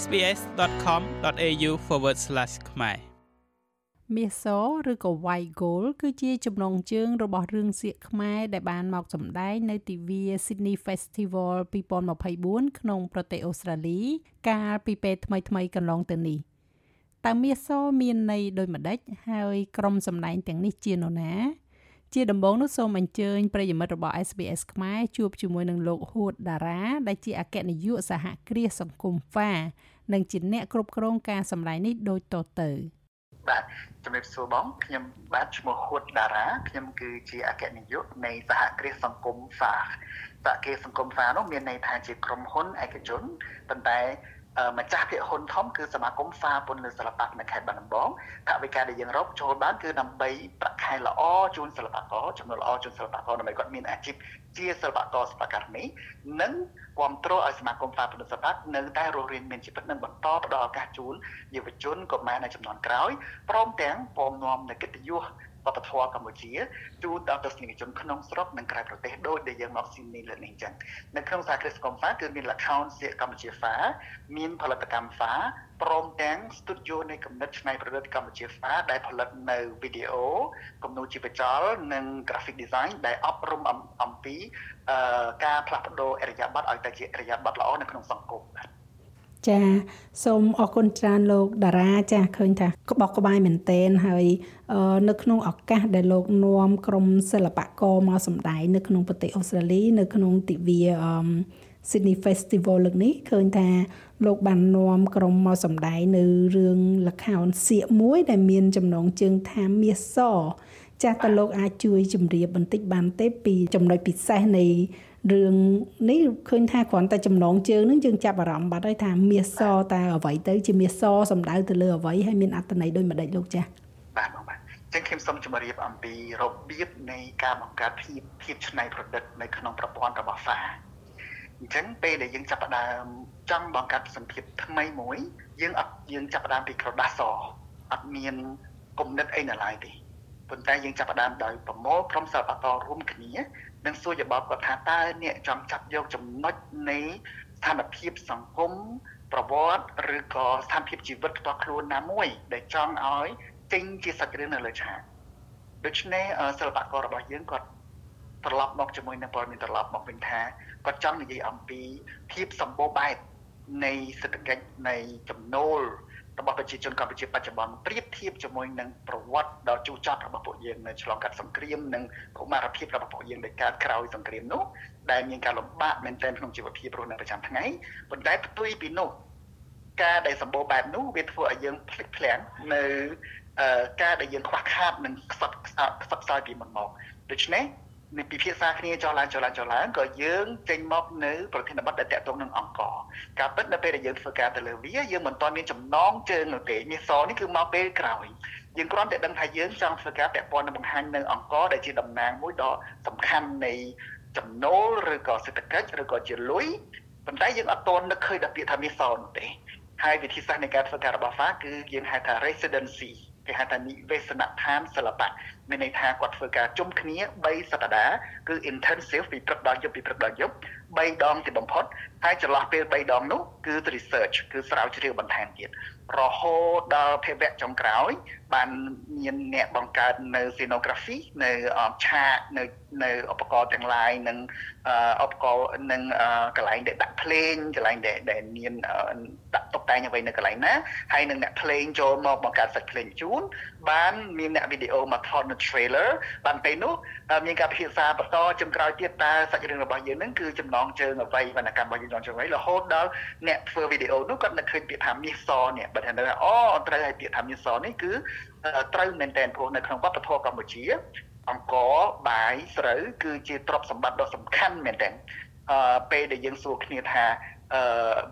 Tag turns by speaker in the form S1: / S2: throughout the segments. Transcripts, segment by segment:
S1: sbs.com.au/ ខ្មែរ
S2: មាសឬក៏ White Gold គឺជាចំណងជើងរបស់រឿងសៀកខ្មែរដែលបានមកសម្ដែងនៅទិវា Sydney Festival 2024ក្នុងប្រទេសអូស្ត្រាលី កាលពីពេលថ្មីៗកន្លងទៅនេះតើមាសមានន័យដូចម្ដេចហើយក្រុមសម្ដែងទាំងនេះជានរណា ជាដំបូងនោះសូមអញ្ជើញប្រិយមិត្តរបស់ SBS ខ្មែរជួបជាមួយនឹងលោកហួតតារាដែលជាអគ្គនាយកសហគ្រាសសង្គមហ្វានិងជាអ្នកគ្រប់គ្រងការសម្ដែងនេះដូចតទៅ
S3: បាទជំរាបសួរបងខ្ញុំបាទឈ្មោះហួតតារាខ្ញុំគឺជាអគ្គនាយកនៃសហគ្រាសសង្គមហ្វាសហគ្រាសសង្គមហ្វានោះមានន័យថាជាក្រុមហ៊ុនឯកជនប៉ុន្តែ ម្ចាស់ភាគហ៊ុនធំគឺសមាគមហ្វាពន្ធលើសិល្បៈនៅខេត្តបាត់ដំបងថាវិការដែលយើងរកចូលបានគឺដើម្បីប្រាក់ខែល្អជូនសិល្បករចំណូលល្អជូនសិល្បករដើម្បីគាត់មានអាជីពជាសិល្បករសិល្បករនេះនិងគ្រប់គ្រងឲ្យសមាគមហ្វាពន្ធសិល្បៈនៅតែរស់រានមានជីវិតនិងបន្តផ្ដល់ឱកាសជូនយុវជនកុមារនៅចំនួនក្រោយព្រមទាំងពំនាំនៅកិត្តិយស វប្បធម៌កម្ពុជាជូនដល់ទស្សនិកជនក្នុងស្រុកនិងក្រៅប្រទេសដោយដែលយើងមកស៊ីនីលើនេះអញ្ចឹងនៅក្នុងសហគ្រាសសង្គមហ្វាគឺមាន account សៀកកម្ពុជាហ្វាមានផលិតកម្មហ្វាព្រមទាំង studio នៃកំណត់ឆ្នៃប្រឌិតកម្ពុជាហ្វាដែលផលិតនៅវីដេអូគំនូរជីវចលនិង graphic design ដែលអប់រំអំពីការផ្លាស់ប្ដូរអរិយាប័ត្រឲ្យទៅជាអរិយាប័ត្រល្អនៅក្នុងសង្គមបាទ
S2: ចាសូមអរគុណច្រើនលោកតារាចាឃើញថាក្បោះក្បាយមែនតែនហើយនៅក្នុងឱកាសដែលលោកនាំក្រុមសិល្បករមកសម្ដែងនៅក្នុងប្រទេសអូស្ត្រាលី នៅក្នុងទិវា Sydney Festival លើកនេះឃើញថាលោកបាននាំក្រុមមកសម្ដែងនៅរឿងល្ខោនសៀកមួយ ដែលមានចំណងជើងថាមាសសចាស់តើលោកអាចជួយជម្រាបបន្តិចបានទេពីចំណុចពិសេសនៃ រឿងនេះឃើញថាគ្រាន់តែចំណងជើងនឹងយើងចាប់អារម្មណ៍បាត់ហើយថាមាសសតើអ្វីទៅជាមាសសសំដៅទៅលើអ្វីហើយមានអត្ថន័យដូចម្ដេចលោកចាស់
S3: បាទបងបាទចឹងខ្ញុំសូមជម្រាបអំពីរបៀបនៃការបង្កើតភាពភាពច្នៃប្រឌិតនៅក្នុងប្រព័ន្ធរបស់ហ្វាអញ្ចឹងពេលដែលយើងចាប់ផ្ដើមចង់បង្កើតសម្ភារថ្មីមួយ យើងអត់យើងចាប់ផ្ដើមពីក្រដាសសអត់មានគំនិតអីនៅឡើយទេប៉ុន្តែយើងចាប់ផ្ដើមដោយប្រមូលក្រុមសិល្បកររួមគ្នា និងសួរយោបល់គាត់ថាតើអ្នកចង់ចាប់យកចំណុចនៃស្ថានភាពសង្គមប្រវត្តិឬក៏ស្ថានភាពជីវិតផ្ទាល់ខ្លួនណាមួយ ដែលចង់ឲ្យចេញជាសាច់រឿងនៅលើឆាកដូច្នេះសិល្បកររបស់យើងគាត់ត្រឡប់មកជាមួយនឹងព័ត៌មានត្រឡប់មកវិញថាគាត់ចង់និយាយអំពីភាពសម្បូរបែបនៃសេដ្ឋកិច្ចនៃចំណូល របស់ប្រជាជនកម្ពុជាបច្ចុប្បន្នប្រៀបធៀបជាមួយនឹងប្រវត្តិដ៏ជូរចត់របស់ពួកយើងនៅឆ្លងកាត់សង្គ្រាមនិងកុមារភាពរបស់ពួកយើងដែលកើតក្រោយសង្គ្រាមនោះដែលមានការលំបាកមែនទែនក្នុងជីវភាពរស់នៅប្រចាំថ្ងៃប៉ុន្តែផ្ទុយពីនោះការដែលសម្បូរបែបនោះវាធ្វើឲ្យយើងភ្លេចភ្លាំងនៅការដែលយើងខ្វះខាតនិងខ្សត់ខ្សត់ខ្សោយពីមុនមកដូច្នេះ នៃពិភាក្សាគ្នាចុះឡើងចុះឡើងចុះឡើងក៏យើងចេញមកនៅប្រធានបទដែលតកតងនឹងអង្គការពិតនៅពេលដែលយើងធ្វើការទៅលើវាយើងមិនទាន់មានចំណងជើងនៅទេមាសនេះគឺមកពេលក្រោយយើងគ្រាន់តែដឹងថាយើងចង់ធ្វើការពាក់ព័ន្ធនឹងបង្ហាញនៅអង្គដែលជាតំណាងមួយដ៏សំខាន់នៃចំណូលឬក៏សេដ្ឋកិច្ចឬក៏ជាលុយប៉ុន្តែយើងអត់ទាន់នឹកឃើញដល់ពាក្យថាមាសនោះទេហើយវិធីសាស្ត្រនៃការធ្វើការរបស់ FA គឺយើងហៅថា residency គេហៅថានិវេសនដ្ឋានសិល្បៈ មានន័យថាគាត់ធ្វើការជុំគ្នា3សប្តាហ៍គឺ intensive ពីព្រឹកដល់យប់ពីព្រឹកដល់យប់3ដងទីបំផុតហើយចន្លោះពេល3ដងនោះគឺ research គឺស្រាវជ្រាវបន្ថែមទៀតរហូតដល់ភេវៈចុងក្រោយ បានមានអ្នកបង្កើតនៅ scenography នៅឆាកនៅនៅឧបករណ៍ទាំង lain និងឧបករណ៍និងកន្លែងដែលដាក់ភ្លេងកន្លែងដែលដែលមានដាក់តុបតែងអ្វីនៅកន្លែងណាហើយនឹងអ្នកភ្លេងចូលមកបង្កើតសាច់ភ្លេងជូនបានមានអ្នកវីដេអូមកថតនៅ trailer បានពេលនោះ មានការពិភាក្សាបន្តជំក្រោយទៀតតើសាច់រឿងរបស់យើងនឹងគឺចំណងជើងអ្វីវណ្ណកម្មរបស់យើងចំណងជើងអ្វីរហូតដល់អ្នកធ្វើវីដេអូនោះគាត់នឹកឃើញពាក្យថាមាសសនេះបើថាអូត្រូវឲ្យពាក្យថាមាសសនេះគឺត្រូវមែនតើព្រោះនៅក្នុងវប្បធម៌កម្ពុជាអង្គបាយស្រូវគឺជាទ្រព្យសម្បត្តិដ៏សំខាន់មែនតើអឺពេលដែលយើងសួរគ្នាថាអឺ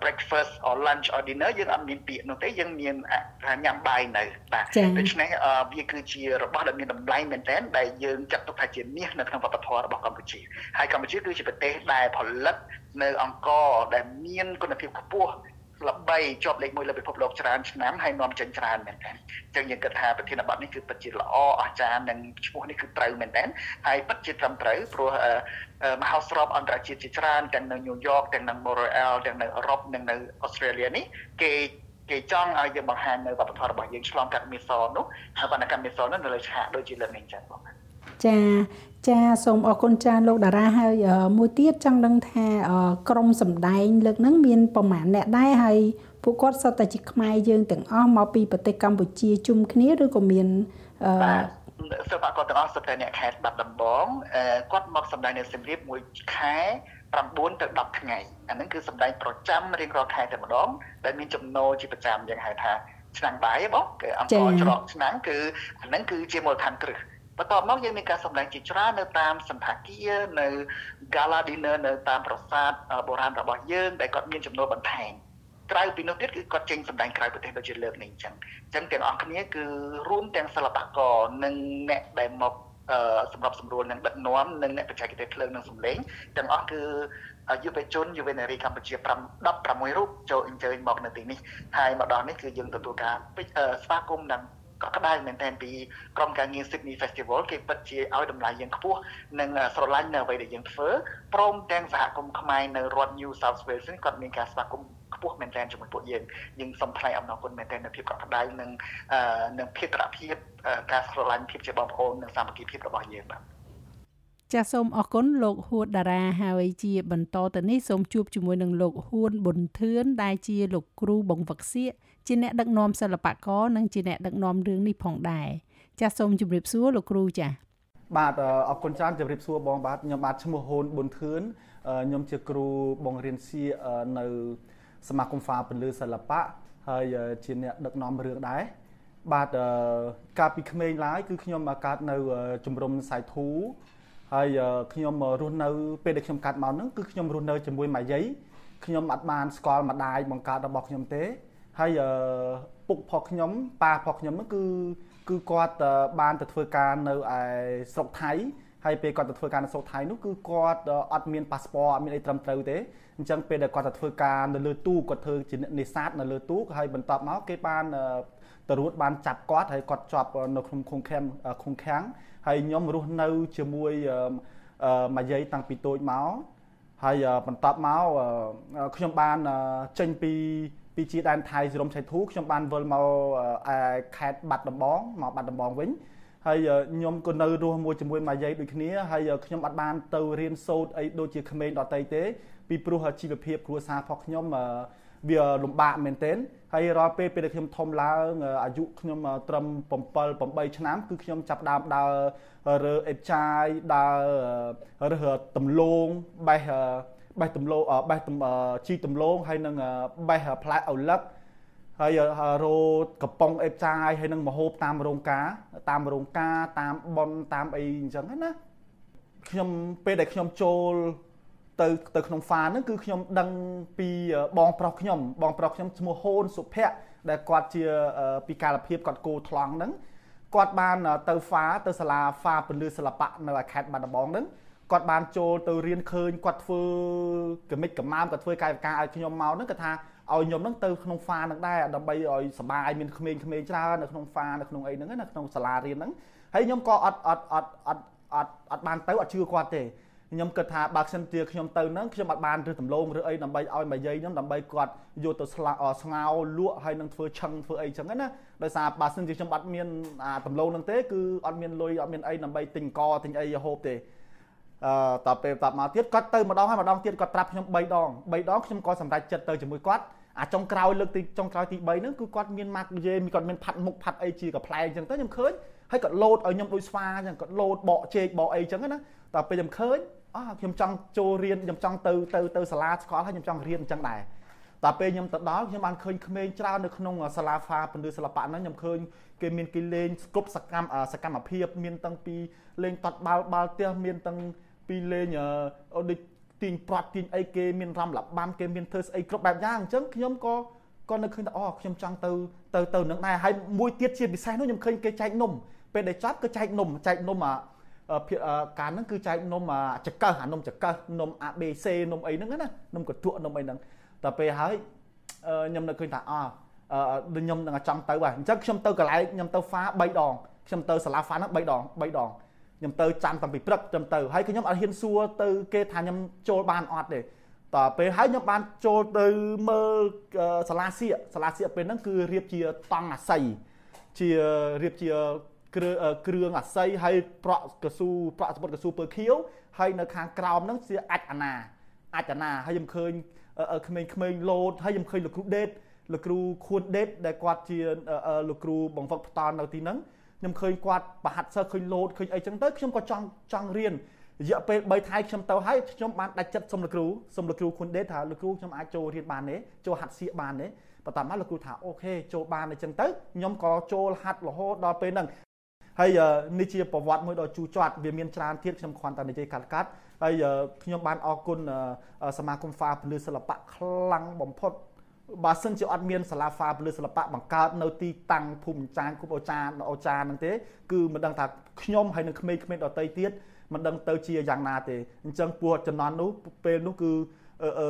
S3: breakfast or lunch or dinner យើងអត់មានពាក្យនោះទេយើងមានថាញ៉ាំបាយនៅបាទដូច្នេះវាគឺជារបស់ដែលមានតម្លៃមែនទែនដែលយើងចាត់ទុកថាជាមាសនៅក្នុងវប្បធម៌របស់កម្ពុជាហើយកម្ពុជាគឺជាប្រទេសដែលផលិតនៅអង្គដែលមានគុណភាពខ្ពស់
S4: ល្បីជាប់លេខ1លើពិភពលោកច្រើនឆ្នាំហើយនាំចេញច្រើនមែនតើអញ្ចឹងយើងគិតថាប្រធានបទនេះគឺពិតជាល្អអស្ចារ្យនិងឈ្មោះនេះគឺត្រូវមែនតើហើយពិតជាត្រឹមត្រូវព្រោះមហោស្រពអន្តរជាតិជាច្រើនទាំងនៅញូវយ៉កទាំងនៅ Montreal ទាំងនៅអឺរ៉ុបនិងនៅអូស្ត្រាលីនេះគេគេចង់ឲ្យយើងបង្ហាញនៅវប្បធម៌របស់យើងឆ្លងកាត់មីសនោះហើយវណ្ណកម្មមីសនោះនៅលើឆាកដូចជាលើកនេះចឹងបង
S2: ចា ចាសូមអរគុណចាលោកតារាហើយមួយទៀតចង់ដឹងថាក្រុមសម្ដែងលើកហ្នឹងមានប្រមាណអ្នកដែរហើយពួកគាត់សុទ្ធតែជាខ្មែរយើងទាំងអស់មកពីប្រទេសកម្ពុជាជុំគ្នាឬក៏មានអឺ
S4: សិល្បករទាំងអស់សុទ្ធតែអ្នកខេត្តបាត់ដំបងគាត់មកសម្ដែងនៅសៀមរាបមួយខែ9ទៅ10ថ្ងៃអាហ្នឹងគឺសម្ដែងប្រចាំរៀងរាល់ខែតែម្ដងដែលមានចំណូលជាប្រចាំយ៉ាងហៅថាឆ្នាំងបាយបងគឺអង្គច្រកឆ្នាំងគឺអាហ្នឹងគឺជាមូលដ្ឋានគ្រឹះ បន្ទាប់មកយើងមានការសម្ដែងជាច្រើននៅតាមសន្តាគារនៅ gala dinner នៅតាមប្រាសាទបុរាណរបស់យើងដែលគាត់មានចំណូលបន្ថែមក្រៅពីនោះទៀតគឺគាត់ចេញសម្ដែងក្រៅប្រទេសដូចជាលើកនេះអញ្ចឹងអញ្ចឹងទាំងអស់គ្នាគឺរួមទាំងសិល្បករនិងអ្នកដែលមកសម្រាប់សម្រួលនឹងដឹកនាំនិងអ្នកបច្ចេកទេសភ្លើងនិងសម្លេងទាំងអស់គឺយុវជនយុវនារីកម្ពុជា5 16រូបចូលអញ្ជើញមកនៅទីនេះហើយមកដល់នេះគឺយើងទទួលការស្វាគមន៍និង ក៏ក្តៅមែនទែនពីក្រុមការងារ Sydney Festival គេពិតជាឲ្យតម្លៃយើងខ្ពស់និងស្រឡាញ់នៅអ្វីដែលយើងធ្វើព្រមទាំងសហគមន៍ខ្មែរនៅរដ្ឋ New South Wales នេះគាត់មានការស្វាគមន៍ខ្ពស់មែនទែនជាមួយពួកយើងយើងសូមថ្លែងអំណរគុណមែនទែននៅភាពកក់ក្ដៅនិងនិងភាពត្រភាពការស្រឡាញ់ភាពជាបងប្អូននិងសាមគ្គីភាពរបស់យើងបាទ
S2: ចាសសូមអរគុណលោកហួតតារាហើយជាបន្តទៅនេះសូមជួបជាមួយនឹងលោកហ៊ួនប៊ុនធឿនដែលជាលោកគ្រូបង្វឹកសៀកជាអ្នកដឹកនាំសិល្បករនិងជាអ្នកដឹកនាំរឿងនេះផងដែរចាសសូមជម្រាបសួរលោកគ្រូចាស
S3: បាទអរគុណច្រើនជម្រាបសួរបងបាទខ្ញុំបាទឈ្មោះហ៊ុនប៊ុនធឿនខ្ញុំជាគ្រូបង្រៀនសៀកនៅសមាគមហ្វាពន្លឺសិល្បៈហើយជាអ្នកដឹកនាំរឿងដែរបាទកាលពីក្មេងឡើយគឺខ្ញុំកើតនៅជំរំសៃធូ ហើយខ្ញុំរស់នៅពេលដែលខ្ញុំកាត់មកហ្នឹងគឺខ្ញុំរស់នៅជាមួយម៉ាយាយខ្ញុំអត់បានស្គាល់ម្ដាយបង្កើតរបស់ខ្ញុំទេហើយពុកផុសខ្ញុំប៉ាផុសខ្ញុំហ្នឹងគឺគឺគាត់បានទៅធ្វើការនៅឯស្រុកថៃហើយពេលគាត់ទៅធ្វើការនៅស្រុកថៃនោះគឺគាត់អត់មានប៉ាសពតអត់មានអីត្រឹមត្រូវទេអញ្ចឹងពេលដែលគាត់ទៅធ្វើការនៅលើទូកគាត់ធ្វើជានេសាទនៅលើទូកហើយបន្ទាប់មកគេបានតរួតបានចាប់គាត់ហើយគាត់ជាប់នៅក្នុងឃុំឃាំងឃុំឃាំង ហើយខ្ញុំរស់នៅជាមួយម៉ាយាយតាំងពីតូចមកហើយបន្ទាប់មកខ្ញុំបានចេញពីពីជាដែនថៃសរមឆៃធូខ្ញុំបានវិលមកឯខេត្តបាត់ដំបងមកបាត់ដំបងវិញហើយខ្ញុំក៏នៅរស់មួយជាមួយម៉ាយាយដូចគ្នាហើយខ្ញុំអត់បានទៅរៀនសូត្រអីដូចជាក្មេងដតីទេពីព្រោះជីវភាពគ្រួសាររបស់ខ្ញុំ វាលំបាកមែនទែនហើយរាល់ពេលពេលដែលខ្ញុំធំឡើងអាយុខ្ញុំត្រឹម7 8ឆ្នាំគឺខ្ញុំចាប់ដើមដើររើអេបចាយដើររើទំលងបេះបេះទំលងបេះជីទំលងហើយនឹងបេះផ្លែអូលឹកហើយរោកំប៉ុងអេបចាយហើយនឹងមហូបតាមរោងការតាមរោងការតាមប៉ុនតាមអីអញ្ចឹងណាខ្ញុំពេលដែលខ្ញុំចូល ទៅទៅក្នុងហ្វាហ្នឹងគឺខ្ញុំដឹងពីបងប្រុសខ្ញុំបងប្រុសខ្ញុំឈ្មោះហូនសុភ័ក្រដែលគាត់ជាពីកាលភាពគាត់គោថ្លង់ហ្នឹងគាត់បានទៅហ្វាទៅសាលាហ្វាពន្លឺសិល្បៈនៅខេត្តបាត់ដំបងហ្នឹងគាត់បានចូលទៅរៀនឃើញគាត់ធ្វើកមិចកម្មាមគាត់ធ្វើកាយវិការឲ្យខ្ញុំមកហ្នឹងគាត់ថាឲ្យខ្ញុំហ្នឹងទៅក្នុងហ្វាហ្នឹងដែរដើម្បីឲ្យសบายមានក្មេងៗច្រើននៅក្នុងហ្វានៅក្នុងអីហ្នឹងនៅក្នុងសាលារៀនហ្នឹងហើយខ្ញុំក៏អត់អត់អត់អត់អត់អត់បានទៅអត់ជឿគាត់ទេ ខ្ញុំគិតថាបើខ្ញុំជាខ្ញុំទៅហ្នឹងខ្ញុំអត់បានឬដំឡូងឬអីដើម្បីឲ្យម៉ាយាយខ្ញុំដើម្បីគាត់យកទៅស្លាស្ងោលក់ហើយនឹងធ្វើឆឹងធ្វើអីចឹងណាដោយសារបើសិនជាខ្ញុំអត់មានអាដំឡូងហ្នឹងទេគឺអត់មានលុយអត់មានអីដើម្បីទិញកទិញអីហូបទេអឺតពេលតមកទៀតគាត់ទៅម្ដងហើយម្ដងទៀតគាត់ប្រាប់ខ្ញុំ3ដង3ដងខ្ញុំក៏សម្រេចចិត្តទៅជាមួយគាត់អាចុងក្រោយលើកទីចុងក្រោយទី3ហ្នឹងគឺគាត់មានម៉ាត់យេមានគាត់មានផាត់មុខផាត់អីជាកំ pl ែងអញ្ចឹងទៅខ្ញុំឃើញហើយគាត់លោតឲ្យខ្ញុំដូចស្វាអញ្ចឹងគាត់លោតបកជែកបកអីអញ្ចឹងណាតពេលខ្ញុំឃើញ អោះខ្ញុំចង់ចូលរៀនខ្ញុំចង់ទៅទៅទៅសាលាស្គាល់ហើយខ្ញុំចង់រៀនអញ្ចឹងដែរតពេលខ្ញុំទៅដល់ខ្ញុំបានឃើញក្មេងច្រើននៅក្នុងសាលាហ្វាពន្លឺសិល្បៈហ្នឹងខ្ញុំឃើញគេមានគេលេងគ្រប់សកម្មសកម្មភាព មានតាំងពីលេងតាត់បាល់បាល់ផ្ទះមានតាំងពីលេងដូចទាញប្រាត់ទាញអីគេមានរំលបាំគេមានធ្វើស្អីគ្រប់បែបយ៉ាងអញ្ចឹងខ្ញុំក៏ក៏នៅឃើញថាអូខ្ញុំចង់ទៅទៅទៅនឹងដែរហើយមួយទៀតជាពិសេសនោះខ្ញុំឃើញគេចែកនំពេលដែលចប់គឺចែកនំចែកនំអា ការហ្នឹងគឺចែកនំចកើសអានំចកើសនំ ABC នំអីហ្នឹងណានំកន្ទក់នំអីហ្នឹងតែពេលហើយខ្ញុំនៅឃើញថាអខ្ញុំនឹងចង់ទៅបាទអញ្ចឹងខ្ញុំទៅកន្លែងខ្ញុំទៅហ្វា3ដងខ្ញុំទៅសាលាហ្វាហ្នឹង3ដង3ដងខ្ញុំទៅចាំតាំងពីព្រឹកខ្ញុំទៅហើយខ្ញុំអត់ហ៊ានសួរទៅគេថាខ្ញុំចូលបានអត់ទេតើពេលហើយខ្ញុំបានចូលទៅមើលសាលាសៀកសាលាសៀកពេលហ្នឹងគឺរៀបជាតង់អាស័យជារៀបជា គ្រឿងគ្រឿងអាស័យហើយប្រក់កស៊ូប្រក់សពុតកស៊ូពើខៀវហើយនៅខាងក្រោមហ្នឹងជាអាចអាណាអាចអាណាហើយខ្ញុំឃើញក្មេងៗលោតហើយខ្ញុំឃើញលោកគ្រូដេតលោកគ្រូខួនដេតដែលគាត់ជាលោកគ្រូបង្វឹកផ្តល់នៅទីហ្នឹងខ្ញុំឃើញគាត់ប្រហាត់សិស្សឃើញលោតឃើញអីចឹងទៅខ្ញុំក៏ចង់ចង់រៀនរយៈពេល3ថ្ងៃខ្ញុំទៅហើយខ្ញុំបានដាច់ចិត្តសុំលោកគ្រូសុំលោកគ្រូខុនដេតថាលោកគ្រូខ្ញុំអាចចូលរៀនបានទេចូលហាត់សៀកបានទេបន្ទាប់មកលោកគ្រូថាអូខេចូលបានអញ្ចឹងទៅខ្ញុំក៏ចូលហាត់រហូតដល់ពេលហ្នឹង ហើយនេះជាប្រវត្តិមួយដ៏ជូរចត់វាមានច្រើនទៀតខ្ញុំគ្រាន់តែនិយាយកាត់កាត់ហើយខ្ញុំបានអរគុណសមាគមហ្វាពលឺសិល្បៈខ្លាំងបំផុតបើសិនជាអត់មានសាលាហ្វាពលឺសិល្បៈបង្កើតនៅទីតាំងភូមិចានគុំអូចានអូចានហ្នឹងទេគឺមិនដឹងថាខ្ញុំហើយនឹងក្មេងៗដទៃទៀតមិនដឹងទៅជាយ៉ាងណាទេអញ្ចឹងពួកចំនួននោះពេលនោះគឺអឺ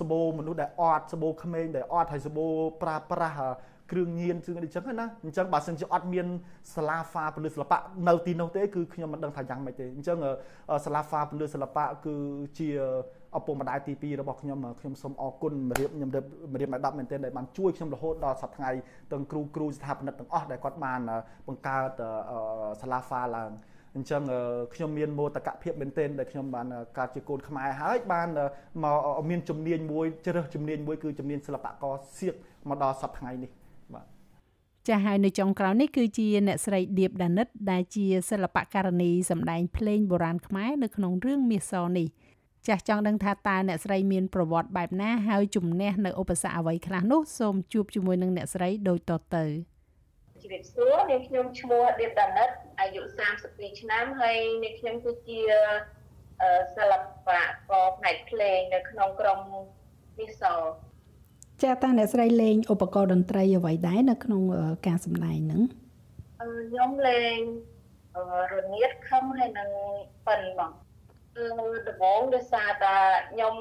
S3: សបោមនុស្សដែលអត់សបោក្មេងដែលអត់ហើយសបោប្រាប្រាស់ គ្រឿងញៀនជឿអញ្ចឹងណាអញ្ចឹងបើសិនជាអត់មានសាលាហ្វាពលិសិល្បៈនៅទីនោះទេគឺខ្ញុំមិនដឹងថាយ៉ាងម៉េចទេអញ្ចឹងសាលាហ្វាពលិសិល្បៈគឺជាឪពុកម្ដាយទី2របស់ខ្ញុំខ្ញុំសូមអរគុណម្រាបខ្ញុំម្រាបម្ដាប់មែនទែនដែលបានជួយខ្ញុំរហូតដល់សប្តាហ៍ថ្ងៃទាំងគ្រូគ្រូស្ថាបនិកទាំងអស់ដែលគាត់បានបង្កើតសាលាហ្វាឡើងអញ្ចឹងខ្ញុំមានមោទកភាពមែនទែនដែលខ្ញុំបានកើតជាកូនខ្មែរហើយបានមកមានជំនាញមួយជ្រើសជំនាញមួយគឺជំនាញសិល្បករសៀកមកដល់សប្តាហ៍ថ្ងៃនេះបាទ
S2: ចាស់ហើយនៅចុងក្រោយនេះគឺជាអ្នកស្រីឌៀបដានិត ដែលជាសិល្បករនីសម្ដែងភ្លេងបុរាណខ្មែរនៅក្នុងរឿងមាសសនេះចាស់ចង់ដឹងថាតើអ្នកស្រីមានប្រវត្តិបែបណាហើយជំនះនៅឧបសគ្គអ្វីខ្លះនោះសូមជួបជាមួយនឹងអ្នកស្រីដូចតទៅ
S5: ជំរាបសួរនាងខ្ញុំឈ្មោះឌៀបដានិតអាយុ32ឆ្នាំហើយនាងខ្ញុំគឺជាសិល្បករផ្នែកភ្លេងនៅក្នុងក្រុមវិសល
S2: ចាតាអ្នកស្រីលេងឧបករណ៍តន្ត្រីអ្វីដែរនៅក្នុងការសម្ដែងហ្នឹង
S5: ខ្ញុំលេងរនៀតខំហើយនឹងប៉ិនបងគឺដំបូងដោយសារតែខ្ញុំ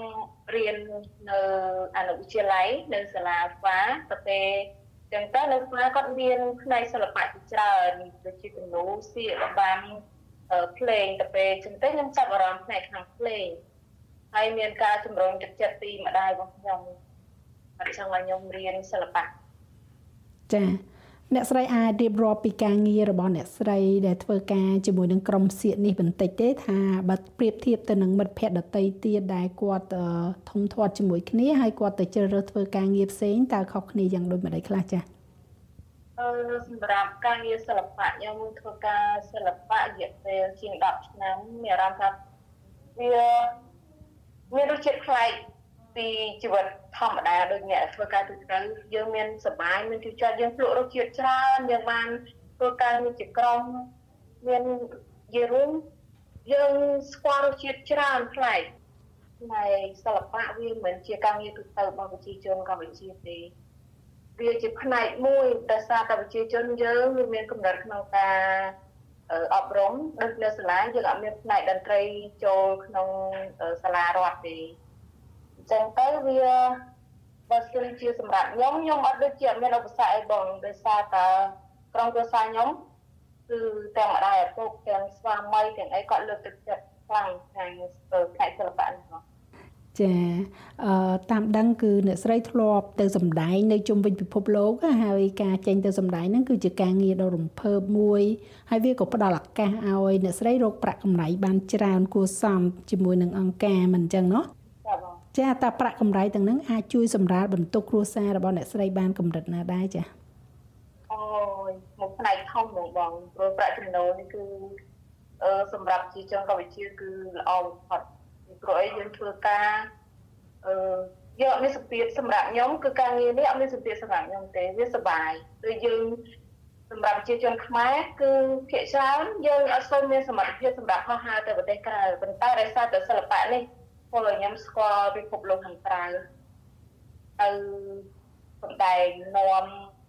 S5: រៀននៅអនុវិទ្យាល័យនៅសាលាហ្វាប្រទេសចឹងទៅនៅស្មាគាត់មានផ្នែកសិល្បៈជាច្រើនដូចជាគំនូសៀករបាំភ្លេងទៅពេលចឹងទៅខ្ញុំចាប់អារម្មណ៍ផ្នែកខាងភ្លេងហើយមានការជំរុញទឹកចិត្តពីម្ដាយរបស់ខ្ញុំ អត់ចង់ឲ្យខ្ញុំរៀនសិល្បៈ
S2: ចាអ្នកស្រីអាចរៀបរាប់ពីការងាររបស់អ្នកស្រីដែលធ្វើការជាមួយនឹងក្រុមសៀកនេះបន្តិចទេថាបើប្រៀបធៀបទៅនឹងមិត្តភ័ក្តិដតីទៀតដែលគាត់ធំធាត់ជាមួយគ្នាហើយគាត់ទៅជ្រើសរើសធ្វើការងារផ្សេងតើខុសគ្នាយ៉ាងដូចម្តេចខ្លះចា៎
S5: អឺសម្រាប់ការងារសិល្បៈខ្ញុំធ្វើការសិល្បៈរយៈពេលជាង10ឆ្នាំមានអារម្មណ៍ថាវាមានរសជាតិប្លែក ពីជីវិតធម្មតាដូចអ្នកធ្វើការទូទៅយើងមានសបាយមានទីចិត្តយើងភ្លក់រសជាតិច្រើនយើងបានធ្វើការងារជាក្រុមមានយេរួមយើងស្គាល់រសជាតិច្រើនប្លែកហើយសិល្បៈវាមិនជាការងារទូទៅរបស់ប្រជាជនកម្ពុជាទេវាជាផ្នែកមួយដែលសារតែប្រជាជនយើងវាមានកម្រិតក្នុងការអប់រំដូចនៅសាលាយើងអត់មានផ្នែកតន្ត្រីចូលក្នុងសាលារដ្ឋទេ ចឹងទៅវាបើសិនជាសម្រាប់ខ្ញុំខ្ញុំអត់ដូចជាអត់មានឧបសគ្គអីបងដោយសារតែក្រុមគ្រួសារខ្ញុំគឺទាំងម្ដាយឪពុកទាំងស្វាមីទាំងអីគាត់លើកទឹកចិត្តខ្លាំងខាងស្ទើរខេត្តសិល្បៈនេះបង
S2: ចាអឺតាមដឹងគឺអ្នកស្រីធ្លាប់ទៅសម្ដែងនៅជុំវិញពិភពលោកហើយការចេញទៅសម្ដែងហ្នឹងគឺជាការងារដ៏រំភើបមួយហើយវាក៏ផ្ដល់ឱកាសឲ្យអ្នកស្រីរកប្រាក់ចំណេញបានច្រើនគួរសមជាមួយនឹងអង្គការមិនអញ្ចឹងណោះ ចាតើប្រាក់កម្រៃទាំងហ្នឹងអាចជួយសម្រាលបន្ទុកគ្រួសាររបស់អ្នកស្រីបានកម្រិតណាដែរចា
S5: អូយមកផ្នែកធំហ្មងបងព្រោះប្រាក់ចំណូលនេះគឺអឺសម្រាប់ជាជនកម្ពុជាគឺល្អបំផុតព្រោះអីយើងធ្វើការអឺយកមានសម្ពាធសម្រាប់ខ្ញុំគឺការងារនេះអត់មានសម្ពាធសម្រាប់ខ្ញុំទេវាសុបាយដូចយើងសម្រាប់ប្រជាជនខ្មែរគឺភាគច្រើនយើងអត់សូវមានសមត្ថភាពសម្រាប់ហោះហើរទៅប្រទេសក្រៅប៉ុន្តែដោយសារតែសិល្បៈនេះ ពលខ្ញុំស្គាល់ពិភពលោកខាងក្រៅទៅសម្ដែងនាំ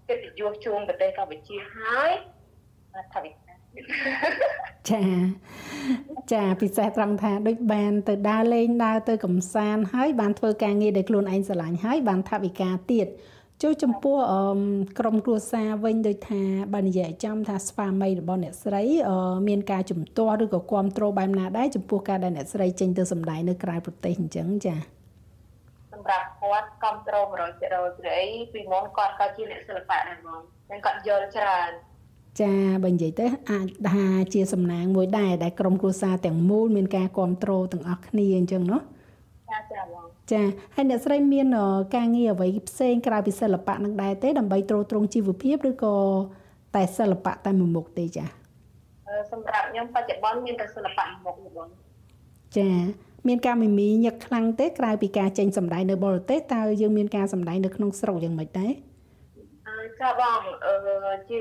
S5: កិត្តិយសជូនប្រទេសកម្ពុជាហើយថាវិការ
S2: ចាចាពិសេសត្រង់ថាដូចបានទៅដើរលេងដើរទៅកំសាន្តហើយបានធ្វើការងារដែលខ្លួនឯងស្រឡាញ់ហើយបានថវិកាទៀត ចូលចំពោះក្រុមគ្រួសារវិញដូចថាបើនិយាយចំថាស្វាមីរបស់អ្នកស្រីមានការជំទាស់ឬក៏គ្រប់គ្រងបែបណាដែរចំពោះការដែលអ្នកស្រីចេញទៅសម្ដែងនៅក្រៅប្រទេសអញ្ចឹងចា
S5: សម្រាប់គាត់គ្រប់គ្រង100%ព្រោះអីពីមុនគាត់ក៏ជាអ្នកសិល្បៈដែរហ្មងហើយគាត់យល់ច្រើន
S2: ចាបើនិយាយទៅអាចថាជាសំណាងមួយដែរដែលក្រុមគ្រួសារទាំងមូលមានការគ្រប់គ្រងទាំងអស់គ្នាអញ្ចឹងเนาะ
S5: ចាចាបង
S2: ចាហើយអ្នកស្រីមានការងារអ្វីផ្សេងក្រៅពីសិល្បៈនឹងដែរទេដើម្បីទ្រទ្រង់ជីវភាពឬក៏តែសិល្បៈតែមួយមុខទេចា
S5: សម្រាប់ខ្ញុំបច្ចុប្បន្នមានតែសិល្បៈមួយមុខបង
S2: ចាមានការមីមីញឹកខ្លាំងទេក្រៅពីការចេញសម្ដែងនៅបរទេសតើយើងមានការសម្ដែងនៅក្នុងស្រុកយ៉ាងម៉េចដែរ
S5: ចាបងអឺជា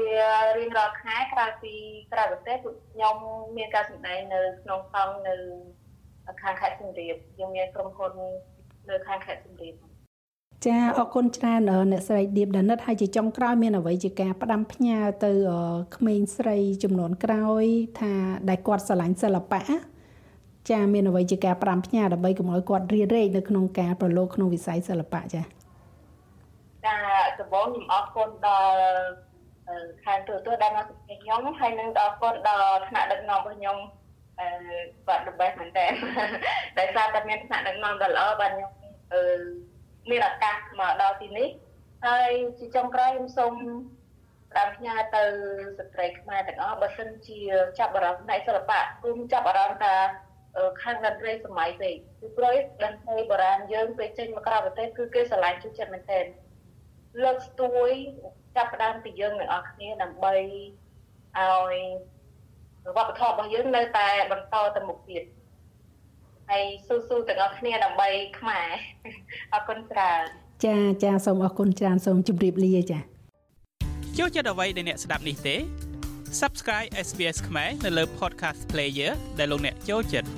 S5: រៀងរាល់ខែក្រៅពីក្រៅប្រទេសខ្ញុំមានការសម្ដែងនៅក្នុងសង្ឃនៅខាងខេត្តសៀមរាបយើងមានក្រុមហ៊ុន នៅខាងខេត្តសៀមរាប
S2: ចាអរគុណច្រើនអ្នកស្រីឌៀបដានិតហើយជាចុងក្រោយមានអ្វីជាការផ្ដាំផ្ញើទៅក្មេងស្រីចំនួនក្រោយ ថាដែលគាត់ស្រឡាញ់សិល្បៈចាមានអ្វីជាការផ្ដាំផ្ញើដើម្បីកុំឲ្យគាត់រៀនរែកនៅក្នុងការប្រឡូកក្នុងវិស័យសិល្បៈចា
S5: ចាដំបូងខ្ញុំអរគុណដល់ខាងទូទៅដែលមកសម្ភាសខ្ញុំហើយនឹងអរគុណដល់ថ្នាក់ដឹកនាំរបស់ខ្ញុំ អឺបាទ the best មែនតើដោយសារតែមានថ្នាក់ដឹកនាំដ៏ល្អបាទខ្ញុំអឺមានឱកាសមកដល់ទីនេះហើយជាចុងក្រោយខ្ញុំសូមតាមផ្ញើទៅស្ត្រីខ្មែរទាំងអស់បើសិនជាចាប់អារម្មណ៍ផ្នែកសិល្បៈគុំចាប់អារម្មណ៍ថាខាងតន្ត្រីសម័យពេកគឺព្រោះតន្ត្រីបុរាណយើងពេលចេញមកក្រៅប្រទេសគឺគេឆ្លាញ់ជួយចិត្តមែនទែនលើកស្ទួយចាប់ផ្ដើមពីយើងទាំងអស់គ្នាដើម្បីឲ្យ វប្បធម៌របស់យើងនៅតែបន្តទៅមុខទៀតហើយស៊ូស៊ូទាំងអស់គ្នាដើម្បីខ្មែរអរគុណច្រើន
S2: ចាចាសូមអរគុណច្រើនសូមជម្រាបលាចា
S1: ចូលចិត្តអ្វីដែលអ្នកស្ដាប់នេះទេ Subscribe SBS ខ្មែរនៅលើ Podcast Player ដែលលោកអ្នកចូលចិត្ត